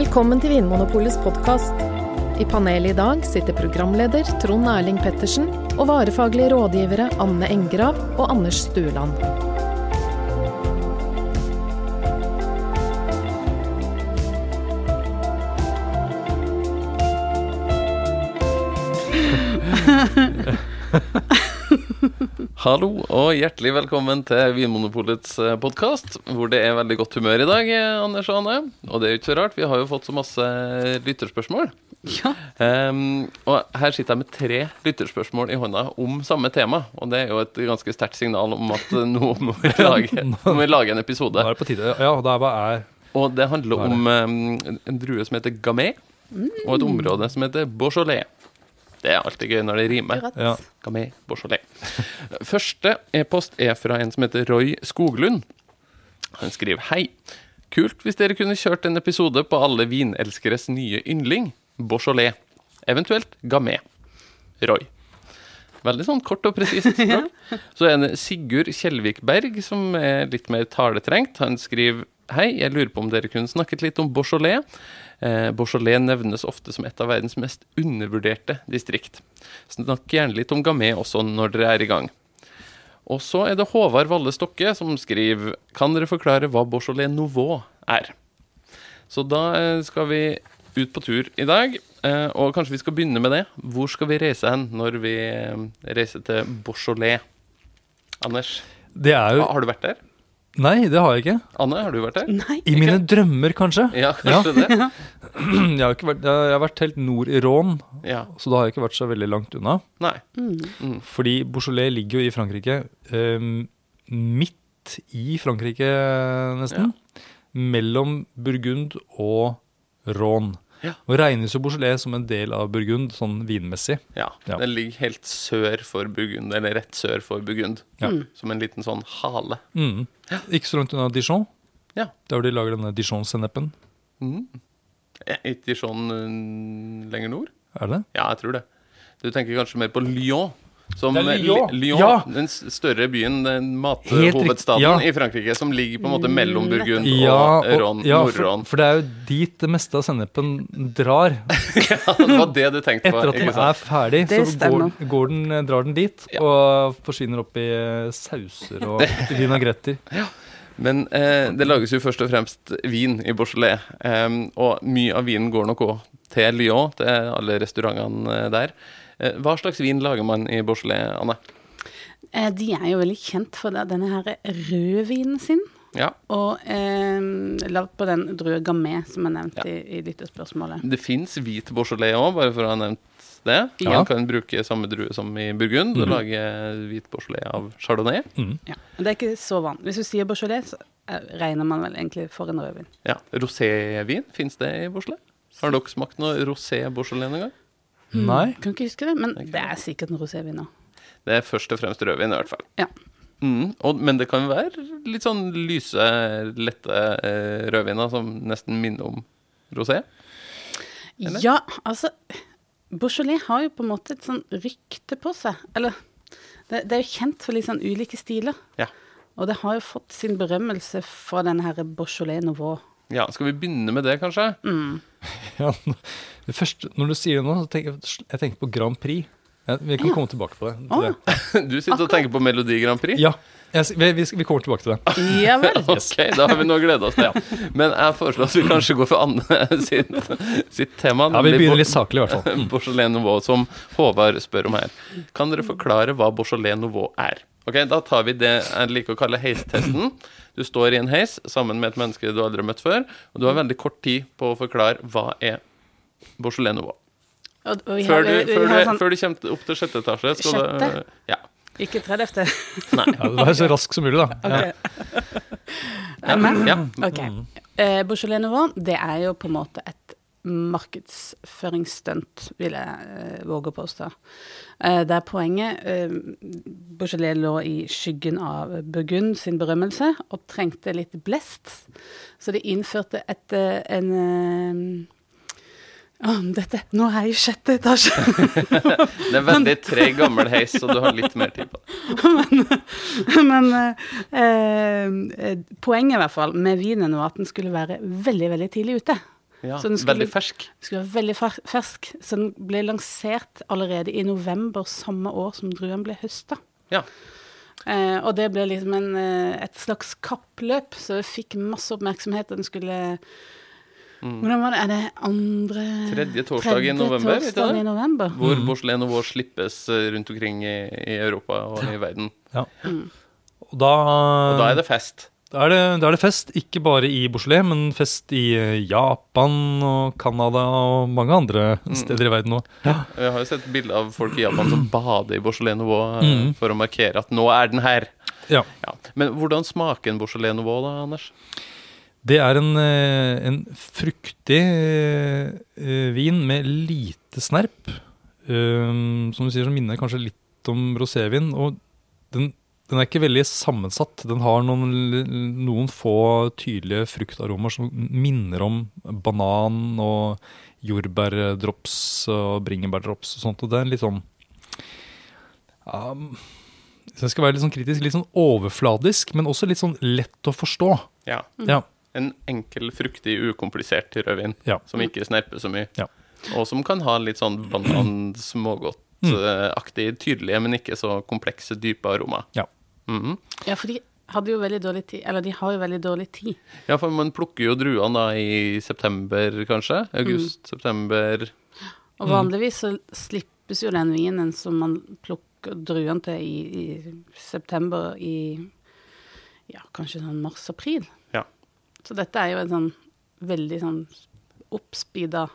Velkommen til Vinmonopolets podkast. I panelet i dag sitter programleder Trond Erling Pettersen og varefaglige rådgivere Anne Engrav og Anders Stueland. Hallo og hjertelig velkommen til Vinmonopolets podkast, hvor det er veldig godt humør i dag, eh, Anders og Anne. Og det er jo ikke så rart, vi har jo fått så masse lytterspørsmål. Ja. Um, og her sitter jeg med tre lytterspørsmål i hånda om samme tema. Og det er jo et ganske sterkt signal om at nå må vi lage, må vi lage en episode. Nå er det på tide. Ja, det er, Og det handler er om um, en drue som heter Gamay, og et område som heter Beaujolais. Det er alltid gøy når det rimer. Ja. Beaujolais. Første e-post er fra en som heter Roy Skoglund. Han skriver Hei. Kult hvis dere kunne kjørt en episode på alle vinelskeres nye yndling, Beaujolais. Eventuelt Gamay. Roy. Veldig sånn kort og presist. Så er det Sigurd Kjellvik Berg, som er litt mer taletrengt. Han skriver Hei, jeg lurer på om dere kunne snakket litt om Beaujolais. Eh, Beaujolais nevnes ofte som et av verdens mest undervurderte distrikt. Snakk gjerne litt om Gamay også når dere er i gang. Og så er det Håvard Valle Stokke som skriver Kan dere forklare hva Beaujolais Nouveau er? Så da eh, skal vi ut på tur i dag, eh, og kanskje vi skal begynne med det. Hvor skal vi reise hen når vi eh, reiser til Beaujolais? Anders, Det er jo har du vært der? Nei, det har jeg ikke. Anne, har du vært der? Nei. I mine drømmer, kanskje. Ja, kanskje det. Jeg har, ikke vært, jeg har vært helt nord i Rån, Ja. så da har jeg ikke vært så veldig langt unna. Nei. Fordi Beaujolais ligger jo i Frankrike, Um, midt i Frankrike nesten. Mellom Burgund og Rån. Ja. Og regnes jo Beaujolais som en del av Burgund, sånn vinmessig. Ja, Ja. Den ligger helt sør for Burgund, eller rett sør for Burgund. Ja. Som en liten sånn hale. Mm. Ikke så langt unna Dijon, Ja. der hvor de lager denne Dijon-sennepen. Er Ikke sånn øh, lenger nord? Er det? Ja, jeg tror det. Du tenker kanskje mer på Lyon. Som Lyon. Lyon, Ja. Den større byen, den mathovedstaden ja. i Frankrike, som ligger på en måte mellom Burgund Ja, og og, Ron, ja for, Nord-Ron. for det er jo dit det meste av sennepen drar. ja, det var det du tenkte på. Etter at den ikke sant? er ferdig, Det så går, går den, drar den dit Ja. og forsvinner opp i eh, sauser og vinagretter. Men eh, det lages jo først og fremst vin i Beaujolais. eh, og mye av vinen går nok òg til Lyon, til alle restaurantene eh, der. Eh, hva slags vin lager man i Beaujolais, Anne? Eh, De er jo veldig kjent for det- denne her rødvinen sin. Ja, Og eh, lagd på den drue gamet som er nevnt Ja. i, i lyttespørsmålet. Det fins hvit Beaujolais òg, bare for å ha nevnt det. Ja. Man kan bruke samme drue som i Burgund og lage hvit Beaujolais av chardonnay. Ja. Men Det er ikke så vanlig. Hvis du sier Beaujolais, så regner man vel egentlig for en rødvin. Ja, Rosévin, fins det i Beaujolais? Har dere smakt noe rosé Beaujolais noen gang? Nei. Kan ikke huske det, men det er sikkert en rosévin nå. Det er først og fremst rødvin, i hvert fall. Ja. Mm, og, men det kan være litt sånn lyse, lette eh, rødviner som nesten minner om rosé. Eller? Ja, altså Beaujolais har jo på en måte et sånn rykte på seg. Eller det, det er jo kjent for litt sånn ulike stiler. Ja. Og det har jo fått sin berømmelse fra denne her Beaujolais Nouveau. Ja, Skal vi begynne med det, kanskje? Ja, det første, når du sier det nå, så tenker jeg, jeg tenker på Grand Prix. Jeg, vi kan komme tilbake på det. til Å. det. Du sitter og tenker på Melodi Grand Prix? Ja, jeg, vi, vi, vi kommer tilbake til det. Ja vel. Ok, da har vi noe å glede oss til. Men jeg foreslår at vi kanskje går for Anne sitt, sitt tema. Ja, Vi begynner litt saklig, i hvert fall. Beaujolais Nouveau, som Håvard spør om her. Kan dere forklare hva Beaujolais Nouveau er? Ok, Da tar vi det jeg liker å kalle heistesten. Du står i en heis sammen med et menneske du aldri har møtt før, og du har veldig kort tid på å forklare hva er Beaujolais Nouveau. Og, og vi Før du, vi, vi før har du, sånn før du kommer opp til sjette etasje, skal Sjette? du Ja. Ikke 30. Nei. Ja, det var så rask som mulig, da. Ja. Ok. Ja. ja. Ok. Eh, Beaujolais Nouveau, det er jo på en måte et markedsføringsstunt, vil jeg eh, våge å påstå. Eh, der poenget eh, Beaujolais lå i skyggen av Burgund sin berømmelse og trengte litt blest. Så de innførte et, eh, en eh, å, dette, Nå er jeg i sjette etasje! Det er veldig treg gammel heis, så du har litt mer tid på det. Men eh, eh, poenget i hvert fall med vinen var at den skulle være veldig, veldig tidlig ute. Ja, Så den skulle- veldig fersk. Den skulle være veldig fersk, så den ble lansert allerede i november samme år som druen ble høsta. Ja. Eh, og det ble liksom en, eh, et slags kappløp, så det fikk masse oppmerksomhet. Den skulle Hvordan var det? Er det andre Mm. Tredje torsdag i november, ikke torsdag i november. Hvor Borsle Nouveau slippes eh, rundt omkring i, i Europa og i verden. Ja. Mm. Og da, Og da er det fest. Da, er det, da er det fest, ikke bare i Beaujolais, men fest i eh, Japan og Canada og mange andre Mm. steder i verden òg. Ja. Jeg har jo sett bilde av folk i Japan som bader i Beaujolais Nouveau eh, Mhm. for å markere at nå er den her. ja. Ja. Men hvordan smaker en Beaujolais Nouveau da, Anders? Det er en, eh, en fruktig vin med lite snerp. Um, som du sier, så minner kanskje litt om rosévin. Og den, den er ikke veldig sammensatt. Den har noen, noen få tydelige fruktaromer som minner om banan og jordbærdrops og bringebærdrops og sånt. Og det er litt sånn Hvis jeg skal være litt sånn kritisk, litt sånn overfladisk, men også litt sånn lett å forstå. Ja. Ja. En enkel, fruktig, ukomplisert rødvin Ja. som ikke snerper så mye. Ja. Og som kan ha litt sånn banan-smågodtaktig, tydelige, men ikke så komplekse, dype aroma. Ja. Mhm. Ja, for de hadde jo veldig dårlig tid. Eller de har jo veldig dårlig tid. Ja, for man plukker jo druene da i september, kanskje. August, september. Og vanligvis så slippes jo den vinen som man plukker druene til i, i september i ja, kanskje sånn mars-april. Ja. Så dette er jo en sånn veldig sånn oppspeeda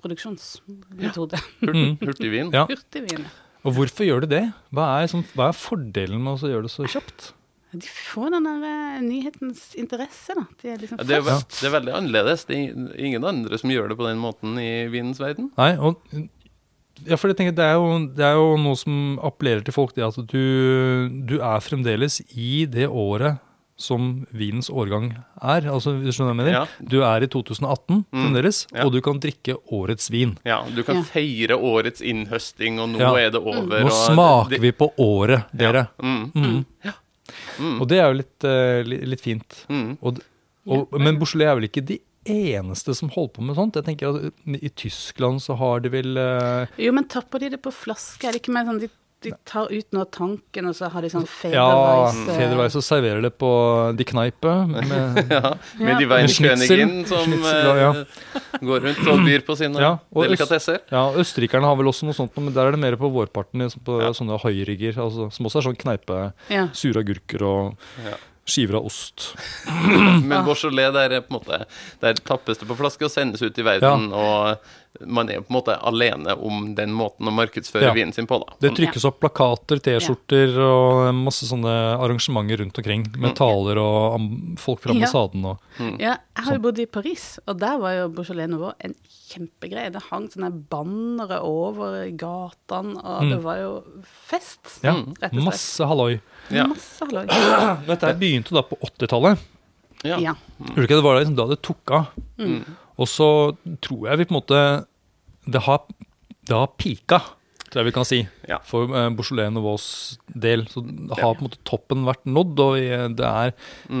produksjonsmetode. Ja. Hurtigvin. Ja. Hurtigvin. Og hvorfor gjør du det? Hva er, som, hva er fordelen med å gjøre det så kjapt? De får den der eh, nyhetens interesse, da. De er liksom Ja, det, er, først. det er veldig annerledes. Det er ingen andre som gjør det på den måten i vinens verden. Nei, og ja, for jeg tenker det er, jo, det er jo noe som appellerer til folk, det at du, du er fremdeles i det året som vinens årgang er. Altså, hvis du skjønner hva jeg mener? Ja. Du er i 2018 fremdeles, ja. og du kan drikke årets vin. Ja, Du kan Ja. feire årets innhøsting, og nå Ja. er det over. Nå og smaker det- vi på året, dere. Mm, Mm. mm, Og det er jo litt, uh, li- litt fint. mm. Og, og, men Beaujolais er vel ikke de eneste som holder på med sånt. Jeg tenker at I Tyskland så har de vel uh... Jo, men tapper de det på flaske? Er det ikke mer sånn de, de tar ut noe av tanken, og så har de sånn federveis Ja, eh, og serverer det på De Kneipe. Med, Ja, med Ja. de Med som Schnitzel, ja. eh, går rundt og byr på sine Ja, og delikatesser. ja, Østerrikerne har vel også noe sånt, men der er det mer på vårparten. liksom På Ja. sånne høyrigger, altså, som også er sånn kneipe. Ja. Sure agurker og Ja. skiver av ost. Men Beaujolais, der, er på en måte, der tappes det på flaske og sendes ut i verden. Og man er på en måte alene om den måten å markedsføre Ja. vinen sin på. da. Det trykkes opp plakater, T-skjorter og masse sånne arrangementer rundt omkring. Med taler og folk fra Ja. ambassaden og Ja, jeg har jo bodd i Paris, og der var jo Beaujolais Nouveau en kjempegreie. Det hang sånne bannere over i gatene, og det var jo fest, Ja, rett og slett. masse halloi. Ja. Masse halloi. Dette begynte da på 80-tallet. Ja. Ja. du det ikke? Det var liksom da det tok av. Og så tror jeg vi på en måte Det har, det har pika, tror jeg vi kan si, Ja. for uh, Beaujolais Nouveaus del. Så har på en måte toppen vært nådd, og vi- det er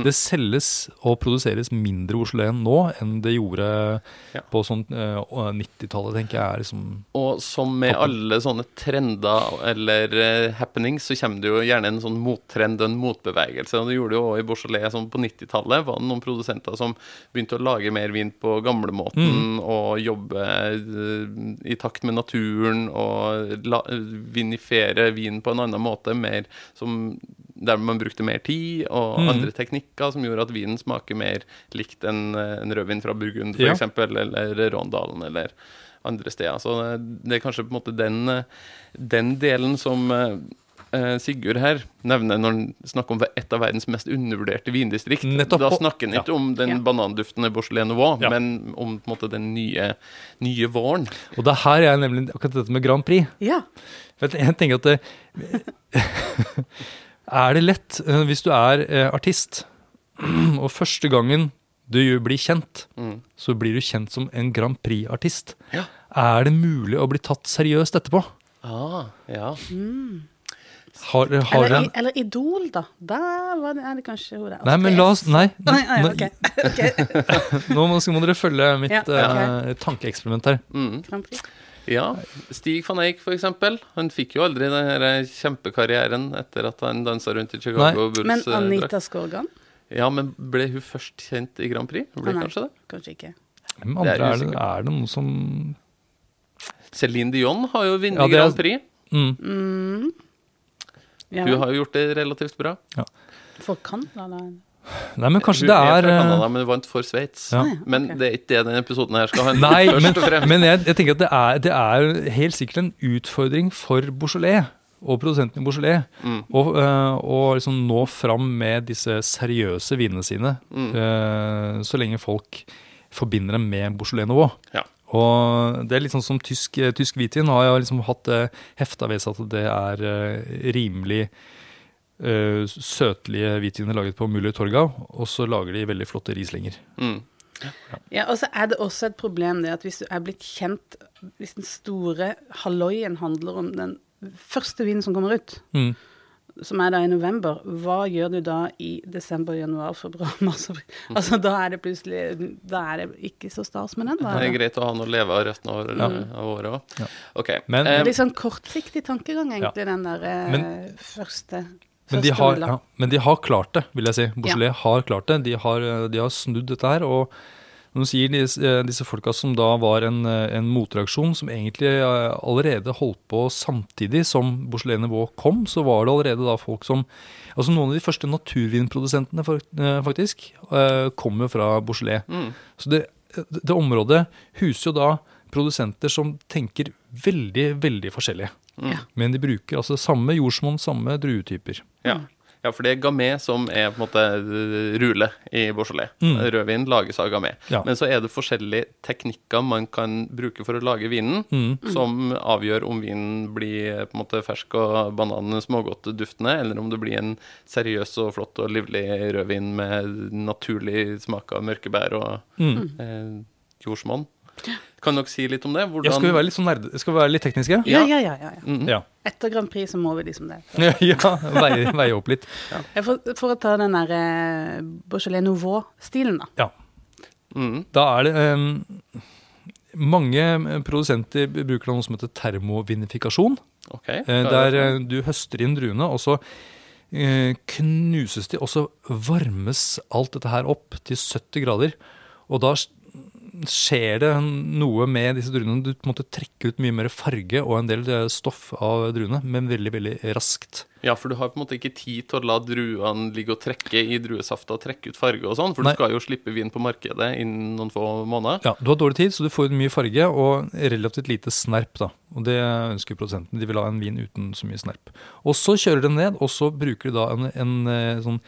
Det selges og produseres mindre Beaujolais nå enn det gjorde Ja. på sånn uh, 90-tallet, tenker jeg er liksom Og som med alle sånne trender eller uh, happenings, så kommer det jo gjerne en sånn mottrend en motbevegelse. Og det gjorde det jo også i Beaujolais sånn på 90-tallet. var det noen produsenter som begynte å lage mer vin på gamlemåten og jobbe eh, i takt med naturen og vinifere vin på en annen måte, mer som der man brukte mer tid, og andre teknikker som gjorde at vinen smaker mer likt en, eh, en rødvin fra Burgund, for Ja. eksempel, eller Råndalen, eller andre steder. Så det- det er kanskje på en måte den, eh, den delen som eh, Sigurd her nevner når han snakker om et av verdens mest undervurderte vindistrikt. Nettopp. Da snakker han ikke Ja. om den Ja. bananduftende Beaujolais Nouveau, Ja. men om på en måte den nye, nye våren. Og det er her jeg nemlig akkurat dette med Grand Prix. Ja. Jeg jeg tenker at det, Er det lett eh, hvis du er eh, artist, og første gangen du blir kjent, så blir du kjent som en Grand Prix-artist. Ja. Er det mulig å bli tatt seriøst etterpå? Ah, ja. Har, har Eller, en, i- eller Idol, da. Da var det, er det kanskje hun der. Nei, men la oss Nei. Å, nei, Nå, ok. ok. nå må, må dere følge mitt Ja, eh, tankeeksperiment her. Mm. Ja. Stig van Eijk, for eksempel. Han fikk jo aldri den her kjempekarrieren etter at han dansa rundt i Chicago Bulls. Men eh. Anita Skorgan? Ja, men ble hun først kjent i Grand Prix? Ble ah, nei. kanskje det? Kanskje ikke. Hvem Det er andre er det, er det noen som Céline Dion har jo vunnet Ja, er- Grand Prix. mm, Mm. Ja, Hun har jo gjort det relativt bra. For Canada, eller? Nei, men kanskje hun det er er fra eh, Canada, men vant for Sveits. Ja. Men okay. det er ikke det denne episoden her skal handle Nei, om. men, først og fremst. men jeg, jeg tenker at det er, det er helt sikkert en utfordring for Beaujolais og produsenten i Beaujolais Mm. å øh, å liksom nå fram med disse seriøse vinene sine, Mm. øh, så lenge folk forbinder dem med Beaujolais-nivå. Ja. Og det er litt sånn som tysk, eh, tysk hvitvin har jeg liksom hatt det hefta ved seg at det er øh, rimelig uh, søtlige hvitviner laget på Mulig Torgau, og så lager de veldig flotte rislinger. Mm. Ja, og så er det også et problem det at hvis du er blitt kjent Hvis den store halloien handler om den første vinen som kommer ut, Mm. Som er da i november, hva gjør du da i desember, januar, februar, mars? Altså da er det plutselig Da er det ikke så stas med den. Da. Det er greit å ha noe å leve av resten av, Ja. av året òg. Ja. OK. Men- eh, Det er litt sånn kortsiktig tankegang, egentlig, den der eh, Men- første Men de, har, ja, men de har klart det, vil jeg si. Beaujolais har klart det. De har, de har snudd dette her. Og når du sier disse, eh, disse folka som da var en, eh, en motreaksjon, som egentlig eh, allerede holdt på samtidig som Beaujolais-nivå kom, så var det allerede da folk som Altså noen av de første naturvinprodusentene faktisk kom jo fra Beaujolais. mm. Så det, det området huser jo da produsenter som tenker veldig, veldig forskjellig. Mm. Men de bruker altså samme jordsmonn, samme druetyper. Ja. Ja, for det er gamet som er på en måte rule i Beaujolais. Mm. Rødvin lages av gamet. Ja. Men så er det forskjellige teknikker man kan bruke for å lage vinen, Mm. som avgjør om vinen blir på en måte fersk og bananen smågodt duftende, eller om det blir en seriøs og flott og livlig rødvin med naturlig smak av mørkebær og Mm. eh, jordsmonn. Kan dere si litt om det? Hvordan Ja, skal vi være litt sånn nerd... skal vi være litt tekniske? Ja, ja, ja. ja, ja. Mhm. Ja. Etter Grand Prix så må vi liksom det. ja veie, veie opp litt. Ja, For, for å ta den der eh, Beaujolais Nouveau-stilen, da. Ja. Mm. Da er det um, Mange produsenter bruker noe som heter termovinifikasjon. OK. Eh, er der eh, du høster inn druene, og så eh, knuses de, og så varmes alt dette her opp til 70 grader. Og da skjer det noe med disse druene. Du måtte trekke ut mye mer farge og en del eh, stoff av druene, men veldig, veldig raskt. Ja, for du har på en måte ikke tid til å la druene ligge og trekke i druesafta og trekke ut farge og sånn, for Nei. du skal jo slippe vin på markedet innen noen få måneder. Ja, Du har dårlig tid, så du får ut mye farge og relativt lite snerp. da. Og Det ønsker produsenten. De vil ha en vin uten så mye snerp. Og Så kjører de ned, og så bruker de da en, en eh, sånn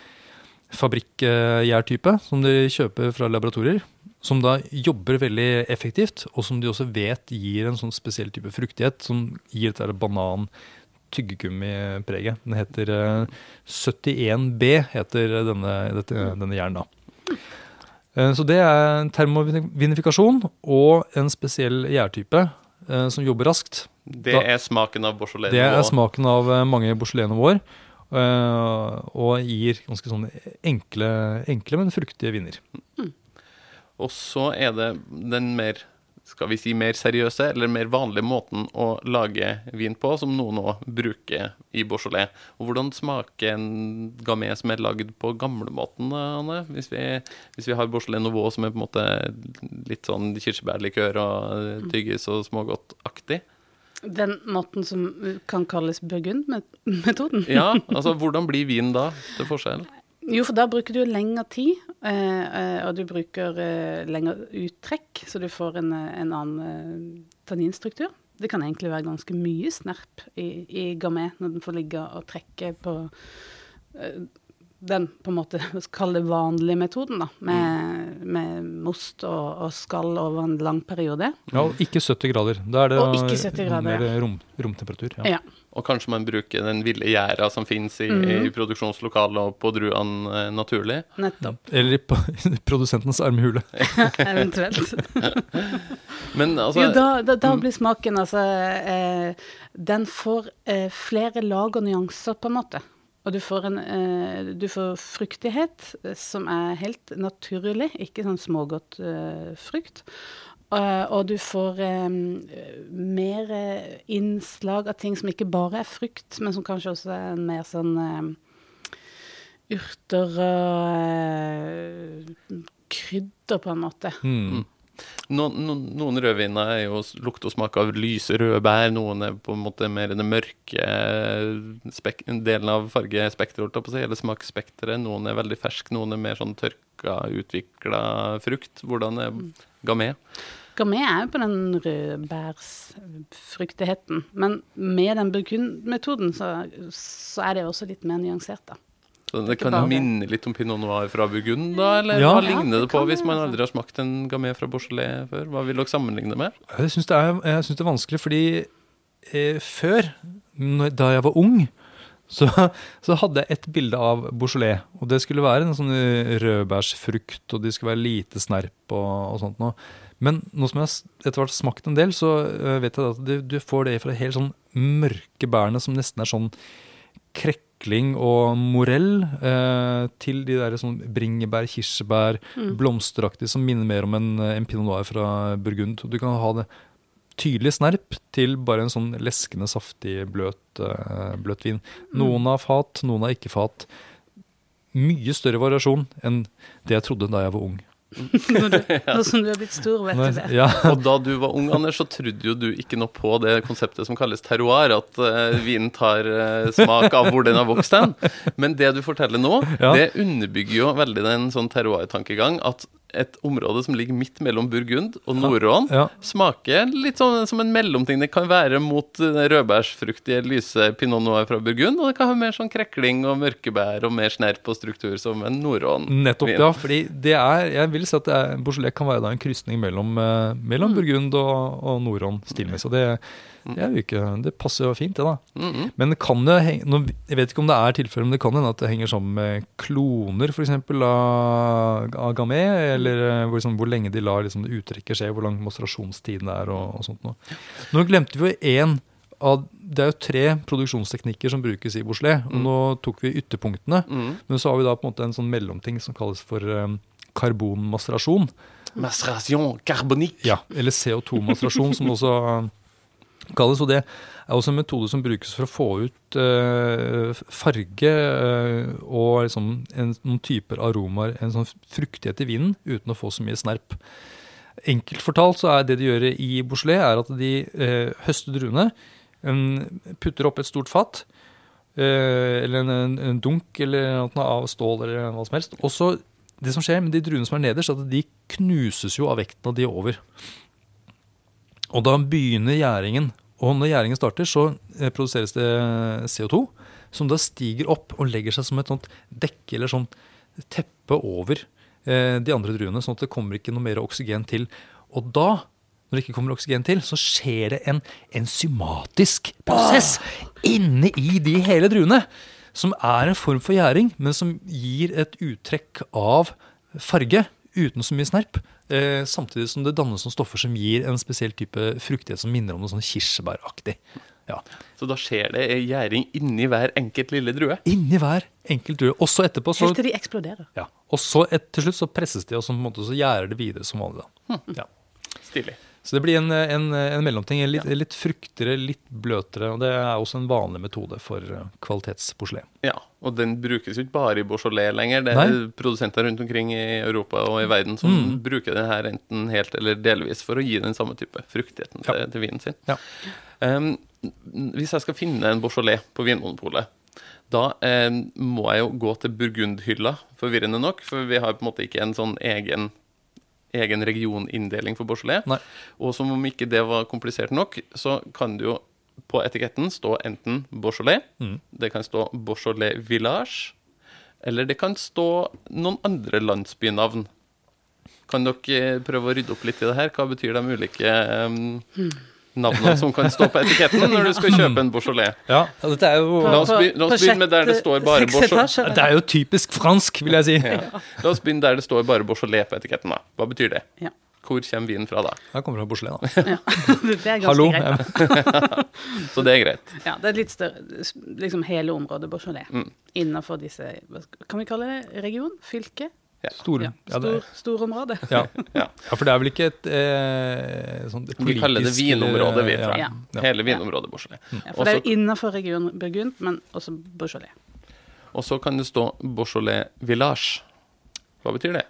fabrikkgjærtype som de kjøper fra laboratorier. Som da jobber veldig effektivt, og som de også vet gir en sånn spesiell type fruktighet. Som gir dette der banan tyggegummipreget. Den heter eh, 71B, heter denne, dette, denne jern da. Eh, Så det er termovinifikasjon og en spesiell gjærtype eh, som jobber raskt. Det Da- er smaken av Beaujolais. Det er smaken av eh, mange Beaujolais eh, og gir ganske sånn enkle, enkle men fruktige viner. Og så er det den mer skal vi si mer seriøse eller mer vanlige måten å lage vin på, som noen òg bruker i Beaujolais. Og hvordan smaker en gamay som er lagd på gamlemåten, Anne? Hvis vi, hvis vi har Beaujolais Nouveau som er på en måte litt sånn kirsebærlikør og eh, tyggis og smågodtaktig? Den måten som kan kalles burgund-metoden. Ja, altså hvordan blir vin da, til forskjell? Jo, for da bruker du lengre tid, eh, eh, og du bruker eh, lengre uttrekk, så du får en, en annen tanninstruktur. Det kan egentlig være ganske mye snerp i, i gamet når den får ligge og trekke på den på en måte, kalle det vanlige metoden, da, med, med most og, og skall over en lang periode. Ja, og ikke 70 grader. Da er det Og ikke 70 grader, mer rom, romtemperatur. Ja. Ja. Og kanskje man bruker den ville gjæra som finnes i, i produksjonslokalet og på druene eh, naturlig. Nettopp. Eller i produsentens armhule. Eventuelt. Men altså Jo, da, da, da blir smaken altså eh, Den får eh, flere lag og nyanser, på en måte. Og du får, en, eh, du får fruktighet eh, som er helt naturlig, ikke sånn smågodt eh, frukt. Eh, og du får eh, mer eh, innslag av ting som ikke bare er frukt, men som kanskje også er mer sånn urter og eh, krydder, på en måte. Mm. Noen, noen, noen rødviner er jo lukt og smak av lyse røde bær, noen er på en måte mer den mørke spek delen av fargespekteret, eller smaksspekteret. Noen er veldig fersk, noen er mer sånn tørka, utvikla frukt. Hvordan er gamé? Gamay er jo på den rødbærsfruktigheten, men med den burgundmetoden så, så er det også litt mer nyansert, da. Så det kan bare- minne litt om pinot noir fra Burgund, da? Eller Ja. hva Ja, ligner det det på hvis man aldri har smakt en gamé fra Beaujolais før? Hva vil dere sammenligne det med? Jeg syns det, det er vanskelig, fordi eh, før, når, da jeg var ung, så, så hadde jeg et bilde av Beaujolais. Og det skulle være en sånn rødbærsfrukt, og det skulle være lite snerp og, og sånt noe. Men nå som jeg har etter hvert smakt en del, så eh, vet jeg at du, du får det fra helt sånn mørke bærene som nesten er sånn krekling og morell, eh, til de der sånn bringebær, kirsebær, blomsteraktig, som minner mer om en, en pinot noir fra Burgund. Du kan ha det tydelig snerp til bare en sånn leskende, saftig, bløt, eh, bløt vin. Noen har fat, noen har ikke fat. Mye større variasjon enn det jeg trodde da jeg var ung. Nå, du, nå som du er blitt stor, vet Nei, du det. ja, Og da du var ung, Anders, så trodde jo du ikke noe på det konseptet som kalles terroir, at uh, vinen tar uh, smak av hvor den har vokst hen. Men det du forteller nå, Ja. det underbygger jo veldig den sånn terroir-tankegang at et område som ligger midt mellom Burgund og Nord-Rån, ja. smaker litt sånn som en mellomting. Det kan være mot eh, rødbærsfruktige, lyse pinot noir fra Burgund, og det kan ha mer sånn krekling og mørkebær og mer snerp og struktur som en Nord-Rån. Nettopp, ja. fordi det er, jeg vil si at Beaujolais kan være en krysning mellom, eh, mellom Burgund og, og Nord-Rån stilmessig. Det, det, jo ikke, det passer jo fint, det, da. Mhm. Men det kan det henge, Jeg vet ikke om det er tilfellet, men det kan hende at det henger sammen med kloner eksempel, av, av gamé, eller eh, hvor, liksom, hvor lenge de lar liksom, uttrekket skje, hvor lang demonstrasjonstiden er og, og sånt noe. Nå glemte vi jo én av Det er jo tre produksjonsteknikker som brukes i Beaujolais, og nå tok vi ytterpunktene. Mm. Men så har vi da på en måte en sånn mellomting som kalles for um, Mastrasjon Maceration carbonique. Ja, eller CO2-mastrasjon, som også kalles. Og det er også en metode som brukes for å få ut eh, farge eh, og liksom en, noen typer aromaer, en sånn fruktighet i vinen, uten å få så mye snerp. Enkelt fortalt så er det de gjør i Bouchelet, er at de eh, høster druene, en, putter opp et stort fat, eller en, en, en dunk eller noe av stål eller hva som helst. Og så, det som skjer med de druene som er nederst, er at de knuses jo av vekten av de over. Og da begynner gjæringen. Og når gjæringen starter, så eh, produseres det CO2, som da stiger opp og legger seg som et sånt dekke eller sånt teppe over eh, de andre druene, sånn at det kommer ikke noe mer oksygen til. Og da, når det ikke kommer oksygen til, så skjer det en enzymatisk prosess inne i de hele druene. Som er en form for gjæring, men som gir et uttrekk av farge uten så mye snerp. Eh, samtidig som det dannes noen stoffer som gir en spesiell type fruktighet som minner om noe sånn kirsebæraktig. Ja. Så da skjer det gjæring inni hver enkelt lille drue. Inni hver enkelt drue. Og så etterpå så, Helt til de eksploderer. ja. Og så et, til slutt så presses de, og så, på en måte, så gjærer det videre som vanlig. da. Ja. Stilig. Så det blir en, en, en mellomting. Litt, litt fruktere, litt bløtere. Og det er også en vanlig metode for kvalitetsporselen. kvalitetsporselén. Ja, og den brukes jo ikke bare i Beaujolais lenger. Det er Nei. produsenter rundt omkring i Europa og i verden som Mm. bruker den her enten helt eller delvis for å gi den samme type fruktigheten til, til vinen sin. Ja. Um, hvis jeg skal finne en Beaujolais på Vinmonopolet, da eh, må jeg jo gå til Burgundhylla, forvirrende nok, for vi har på en måte ikke en sånn egen egen regioninndeling for Beaujolais. Nei. Og som om ikke det var komplisert nok, så kan det jo på etiketten stå enten Beaujolais, Mm. det kan stå Beaujolais Village, eller det kan stå noen andre landsbynavn. Kan dere prøve å rydde opp litt i det her? Hva betyr de ulike um, navnene som kan stå på etiketten når du skal kjøpe en Beaujolais. Ja, dette er jo La oss, På- la oss begynne med der det står bare Beaujolais. Det er jo typisk fransk, vil jeg si. Ja. La oss begynne der det står bare Beaujolais på etiketten. da. Hva betyr det? Ja. Hvor kommer vinen fra da? Jeg kommer fra Beaujolais, da. Ja. Det er Hallo. greit. da. Så det er greit. Ja, det er et litt større Liksom hele området Beaujolais. Mm. Innenfor disse hva Kan vi kalle det region? Fylke? Store. Ja, Ja, stor, storområde. ja. Ja. for det er vel ikke et eh, sånt Vi kaller det vinområdet, vi, eh, tror jeg. Ja. Ja. Hele vinområdet Beaujolais. Ja, for det er jo innenfor regionen Burgund, men også Beaujolais. Og så kan det stå Beaujolais Village. Hva betyr det?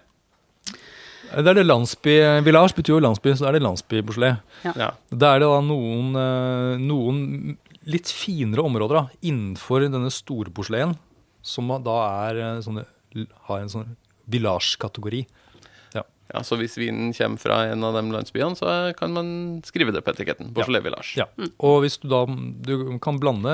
Det er det landsby Village betyr jo landsby, så er det landsby Beaujolais. Ja. Da er det da noen, eh, noen litt finere områder da, innenfor denne store Beaujolaisen, som da er eh, sånne, har en sånn village-kategori. ja, Så hvis vinen kommer fra en av de landsbyene, så kan man skrive det på etiketten. Beaujolais Village. Ja. Og hvis du da du kan blande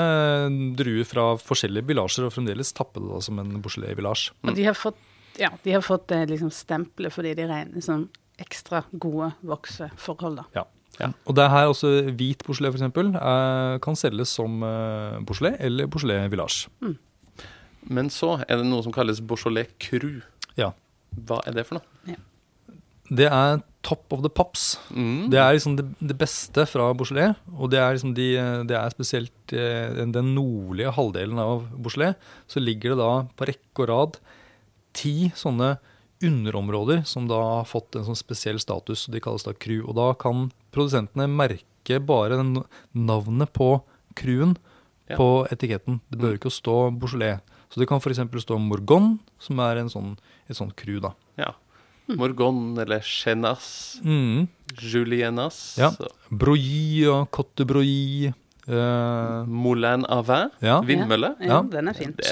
druer fra forskjellige villager og fremdeles tappe det da som en Beaujolais Village. Og de har fått, ja, de har fått eh, liksom stempelet fordi de regnes som ekstra gode vokseforhold. da. Ja. Ja. Og det er her også hvit porselé for eksempel, eh, kan selges som eh, Beaujolais eller porselé Village. Men så er det noe som kalles Beaujolais Cru. Ja. Hva er det for noe? Det er top of the pops. Mm. Det er liksom det, det beste fra Beaujolais, og det er, liksom de, det er spesielt eh, den- nordlige halvdelen av Beaujolais. Så ligger det da på rekke og rad ti sånne underområder som da har fått en sånn spesiell status. og De kalles da crew. Og da kan produsentene merke bare den navnet på crewen Ja. på etiketten. Det bør ikke stå Beaujolais. Så det kan f.eks. stå Morgon, som er en sånn, et sånt crew, da. Ja. Morgon eller Chenas. Mm. Julienas. Ja. Broyi og Cotte Broyi. eh, Moulin Avin. vin. Ja. Vindmølle. Ja, Ja. den er fin. Et,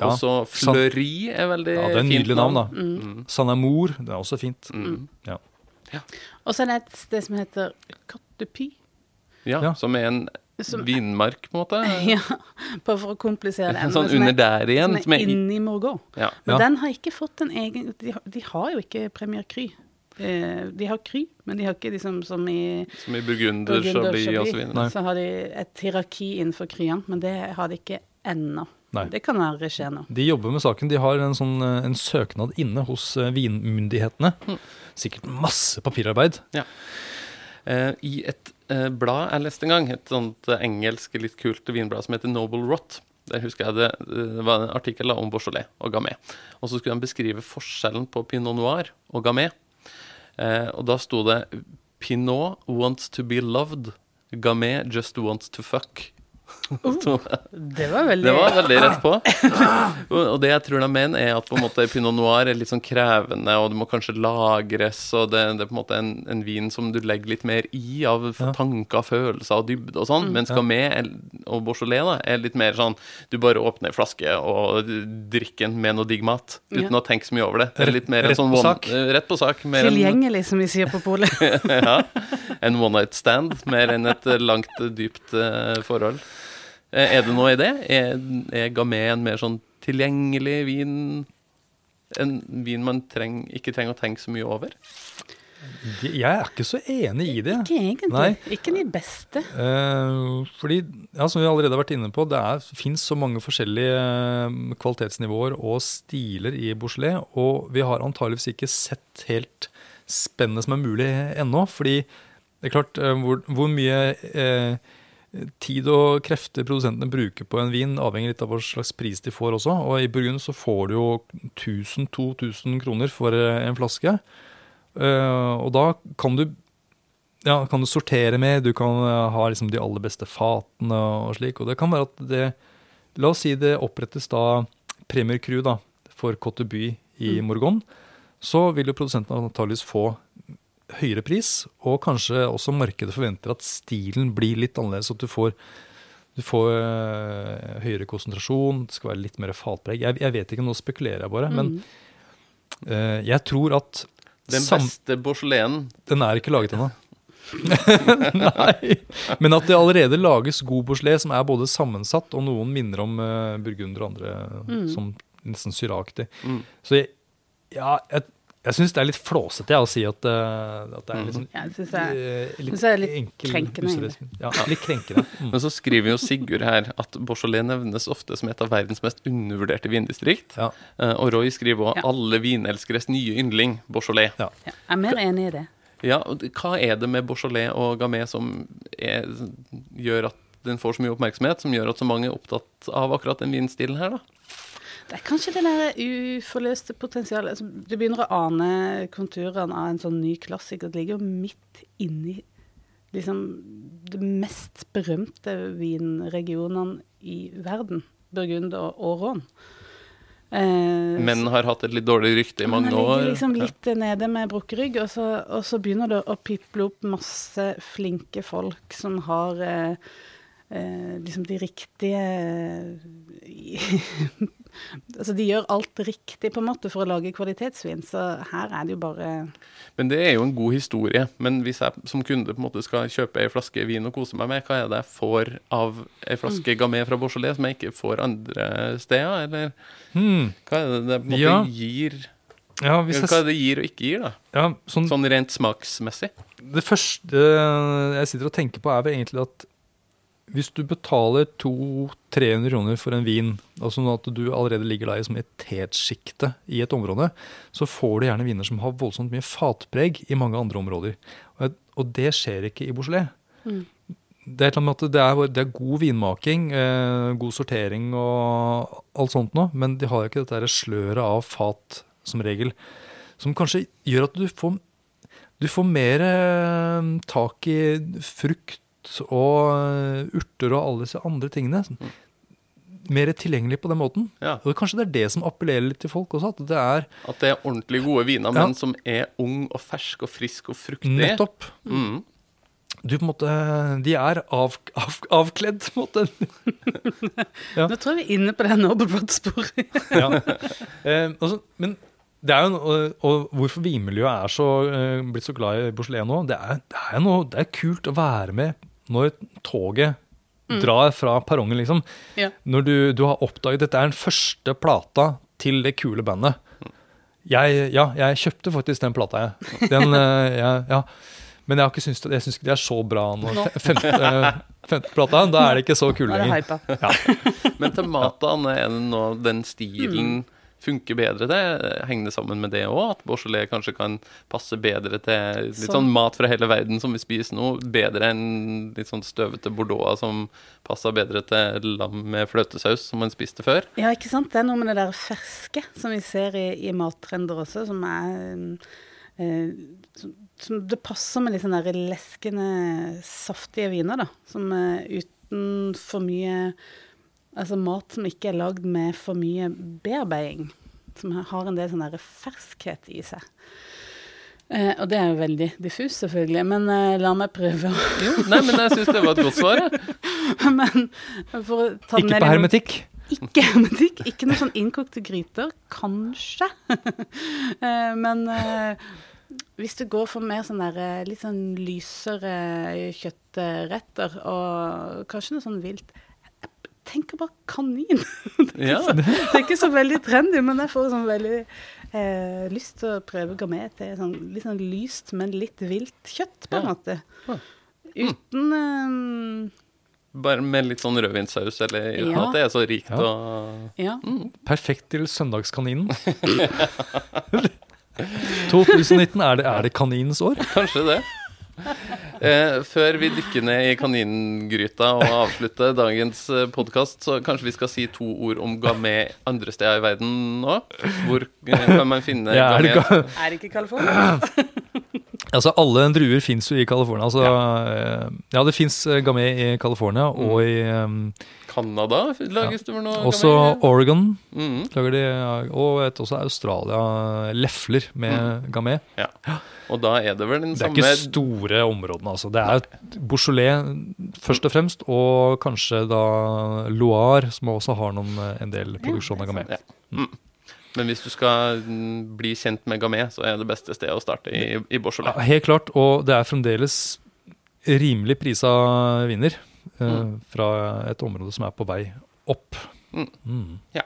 Ja. Også. Fleury er veldig fint. ja, det er et fint nydelig navn, da. Mm. San Amour, det er også fint. Mm. Ja. Og så er det et sted som heter Cotte Py. Ja, Ja. som er en Som- vinmark, på en måte. Ja, bare for å komplisere det. enda, Sånn er- under der igjen. Som er er inni Morgot. ja. Men Ja. den har ikke fått en egen De, har- de har jo ikke Premier Cry. Eh, de har Kry, men de har ikke liksom som i Som i Burgunder, Burgunder, Chablis osv. Nei. Så har de et hierarki innenfor Kryene, men det har de ikke ennå. Nei. Det kan være skje nå. De jobber med saken. De har en, sånn, eh, en søknad inne hos eh, vinmyndighetene. Mm. Sikkert masse papirarbeid. Eh, I et eh, blad jeg leste en gang, et sånt eh, engelsk litt kult vinblad som heter Noble Rot. Der husker jeg det, eh, det var en artikkel om Beaujolais og Gamay. Og så skulle de beskrive forskjellen på Pinot Noir og Gamay. Eh, og da sto det Pinot wants to be loved. Gamay just wants to fuck. Så- Det var veldig Det var veldig rett på. Og det jeg tror de mener, er at på en måte pinot noir er litt sånn krevende, og det må kanskje lagres, og det, det er på en måte en, en vin som du legger litt mer i av tanker, følelser og dybde og sånn. Mens Ja. Gamay og Beaujolais da, er litt mer sånn du bare åpner ei flaske og drikker den med noe digg mat, uten Ja. å tenke så mye over det. Det er litt mer en rett sånn på one, sak. Rett på sak. Mer en, tilgjengelig, som vi sier på polet. ja, en one night stand, mer enn et langt, dypt eh, forhold. Eh, Er det noe i det? Er, er Gamay en mer sånn tilgjengelig vin? En vin man treng, ikke trenger å tenke så mye over? Jeg er ikke så enig i det. Ikke egentlig. Nei. Ikke de beste. Eh, fordi, ja, som vi allerede har vært inne på, det fins så mange forskjellige eh, kvalitetsnivåer og stiler i Bouchelet, og vi har antageligvis ikke sett helt spennet som er mulig ennå. Fordi det er klart, hvor, hvor mye eh, tid og krefter produsentene bruker på en vin, avhenger litt av hva slags pris de får også. Og i Burgund så får du jo 1000-2000 kroner for eh, en flaske. Eh, og da kan du ja, kan du sortere med, du kan eh, ha liksom de aller beste fatene og slik. Og det kan være at det La oss si det opprettes da Premier Crew da, for Cotte By i Morgon. Så vil jo produsentene antakeligvis få høyere pris, og kanskje også markedet forventer at stilen blir litt annerledes. At du får, du får eh, høyere konsentrasjon, det skal være litt mer fatpreg. Jeg, jeg vet ikke, nå spekulerer jeg bare. Men eh, jeg tror at Den sam- beste Beaujolaisen den er ikke laget ennå. Nei. Men at det allerede lages god Beaujolais som er både sammensatt, og noen minner om uh, burgunder og andre som nesten syraktig. Mm. Så jeg, ja, jeg, Jeg syns det er litt flåsete å si at, eh, at det er litt sånn Ja, det synes jeg, eh, synes jeg er litt enkel, krenkende, Ja, litt krenkende. Mm. Men så skriver jo Sigurd her at Beaujolais nevnes ofte som et av verdens mest undervurderte vindistrikt. Ja. Eh, Og Roy skriver òg Ja. 'alle vinelskeres nye yndling', Beaujolais. Ja. ja, jeg er mer enig i det. Ja, og Hva er det med Beaujolais og Gamay som er, gjør at den får så mye oppmerksomhet, som gjør at så mange er opptatt av akkurat den vinstilen her, da? Det er kanskje det der uforløste potensialet. Altså, du begynner å ane konturene av en sånn ny klassiker. Det ligger jo midt inni liksom de mest berømte vinregionene i verden. Burgund og, Rhône. Eh, Menn har hatt et litt dårlig rykte i mange år. liksom litt nede med brukket rygg, og så, og så begynner det å piple opp masse flinke folk som har eh, liksom de riktige Altså, de gjør alt riktig på en måte for å lage kvalitetsvin, så her er det jo bare Men det er jo en god historie. Men hvis jeg som kunde på en måte skal kjøpe ei flaske vin og kose meg med, hva er det jeg får av ei flaske Gamay fra Beaujolais som jeg ikke får andre steder? Eller Hmm. hva er det det på en måte Ja. gir Ja, hvis Hva er det gir og ikke gir, da? ja, sånn, Sånn rent smaksmessig? Det første jeg sitter og tenker på, er vel egentlig at hvis du betaler 200-300 kroner for en vin, altså sånn at du allerede ligger da i som et tetsjikte i et område, så får du gjerne viner som har voldsomt mye fatpreg i mange andre områder. Og, det skjer ikke i Beaujolais. Mm. Det er, det er, det er god vinmaking, eh, god sortering og alt sånt noe, men de har jo ikke dette sløret av fat som regel, som kanskje gjør at du får du får mer eh, tak i frukt og eh, urter og alle disse andre tingene. Mer tilgjengelig på den måten. Ja. Og kanskje det er det som appellerer litt til folk også. At det er At det er ordentlig gode viner, Ja. men som er ung og fersk og frisk og fruktig. nettopp Mm. du på en måte, De er av, av, avkledd, på en måte. Ja. Nå tror jeg vi er inne på det Nobelbrot-sporet. Ja. Eh, altså, men det er jo, og, og hvorfor vinmiljøet er så, eh, blitt så glad i Bouchelet nå, det er, det, er noe, det er kult å være med når toget drar fra perrongen, liksom. Ja. Når du, du har oppdaget Dette er den første plata til det kule bandet. Jeg, ja, jeg kjøpte faktisk den plata, jeg. Den, eh, jeg ja. Men jeg, har ikke syns, det- jeg syns ikke de er så bra nå. Nå. Fe- Femte, femte plata, da er de ikke så kule er det lenger. Ja. Men til mat, er det nå den stilen Mm. Funker bedre til? Henger det sammen med det òg? At Beaujolais kanskje kan passe bedre til litt Sånn. sånn mat fra hele verden som vi spiser nå? Bedre enn litt sånn støvete bordeauxer som passer bedre til lam med fløtesaus, som man spiste før? Ja, ikke sant. Det er noe med det der ferske som vi ser i, i mattrender også, som er eh, som, som Det passer med litt sånn der leskende, saftige viner, da. Som eh, uten for mye Altså mat som ikke er lagd med for mye bearbeiding. Som har en del sånn ferskhet i seg. Eh, og det er jo veldig diffus, selvfølgelig, men eh, la meg prøve å Jo, nei, men jeg syns det var et godt svar. Men for å ta Ikke den ned på hermetikk. Ikke hermetikk. Ikke noe sånn innkokte gryter. Kanskje. Eh, Men eh, hvis du går for mer sånn der eh, litt sånn lysere kjøttretter, og kanskje noe sånn vilt tenker bare kanin. Ja. Det er ikke så veldig trendy, men jeg får sånn veldig eh, lyst til å prøve gourmet til sånn, litt sånn lyst, men litt vilt kjøtt, på en Ja. måte. Ja. Uten eh, Bare med litt sånn rødvinssaus, eller Ja. at det er så rikt Ja. og Ja. Perfekt til søndagskaninen. 2019, er det, er det kaninens år? Kanskje det. Eh, før vi dykker ned i kaningryta og avslutter dagens podkast, så kanskje vi skal si to ord om gamé andre steder i verden nå? Hvor eh, kan man finne Ja, er gamé? Er det ikke California? altså, alle druer fins jo i California. Altså, ja. ja, det fins gamé i California og i um, Canada lages det vel noe også gamé? Oregon. mm. Lager de, og et, også Australia lefler med gamé. Ja. Og da er det vel den Det er samme ikke store områdene, altså. Det er Beaujolais først og fremst, og kanskje da Loire, som også har noen, en del produksjon av gamé. Ja. Mm. Men hvis du skal mm, bli kjent med gamé, så er det beste stedet å starte i, i Ja, helt klart, og det er fremdeles rimelig prisa vinner eh, Mm. fra et område som er på vei opp. Mm. Mm. Ja.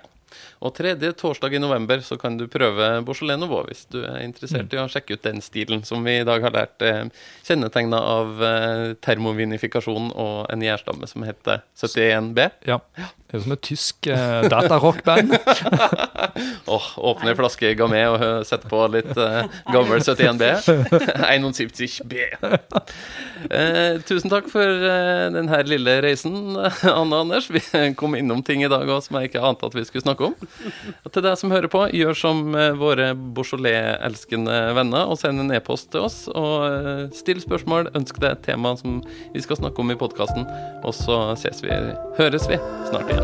Og tredje torsdag i november så kan du prøve Beaujolais Nouveau hvis du er interessert i å sjekke ut den stilen som vi i dag har lært eh, kjennetegna av eh, termovinifikasjon og en gjærstamme som heter 71B. Ja. Ja. Det er som et tysk uh, datarockband. oh, åpne ei flaske Gamé og sette på litt uh, gammel 71B. 71B. Eh, tusen takk for uh, denne lille reisen, Anne Anders. Vi kom innom ting i dag også som jeg ikke ante at vi skulle snakke om. Til deg som hører på, gjør som eh, våre Beaujolais-elskende venner og send en e-post til oss. Og eh, still spørsmål, ønsk deg et tema som vi skal snakke om i podkasten. Og så ses vi, høres vi snart igjen.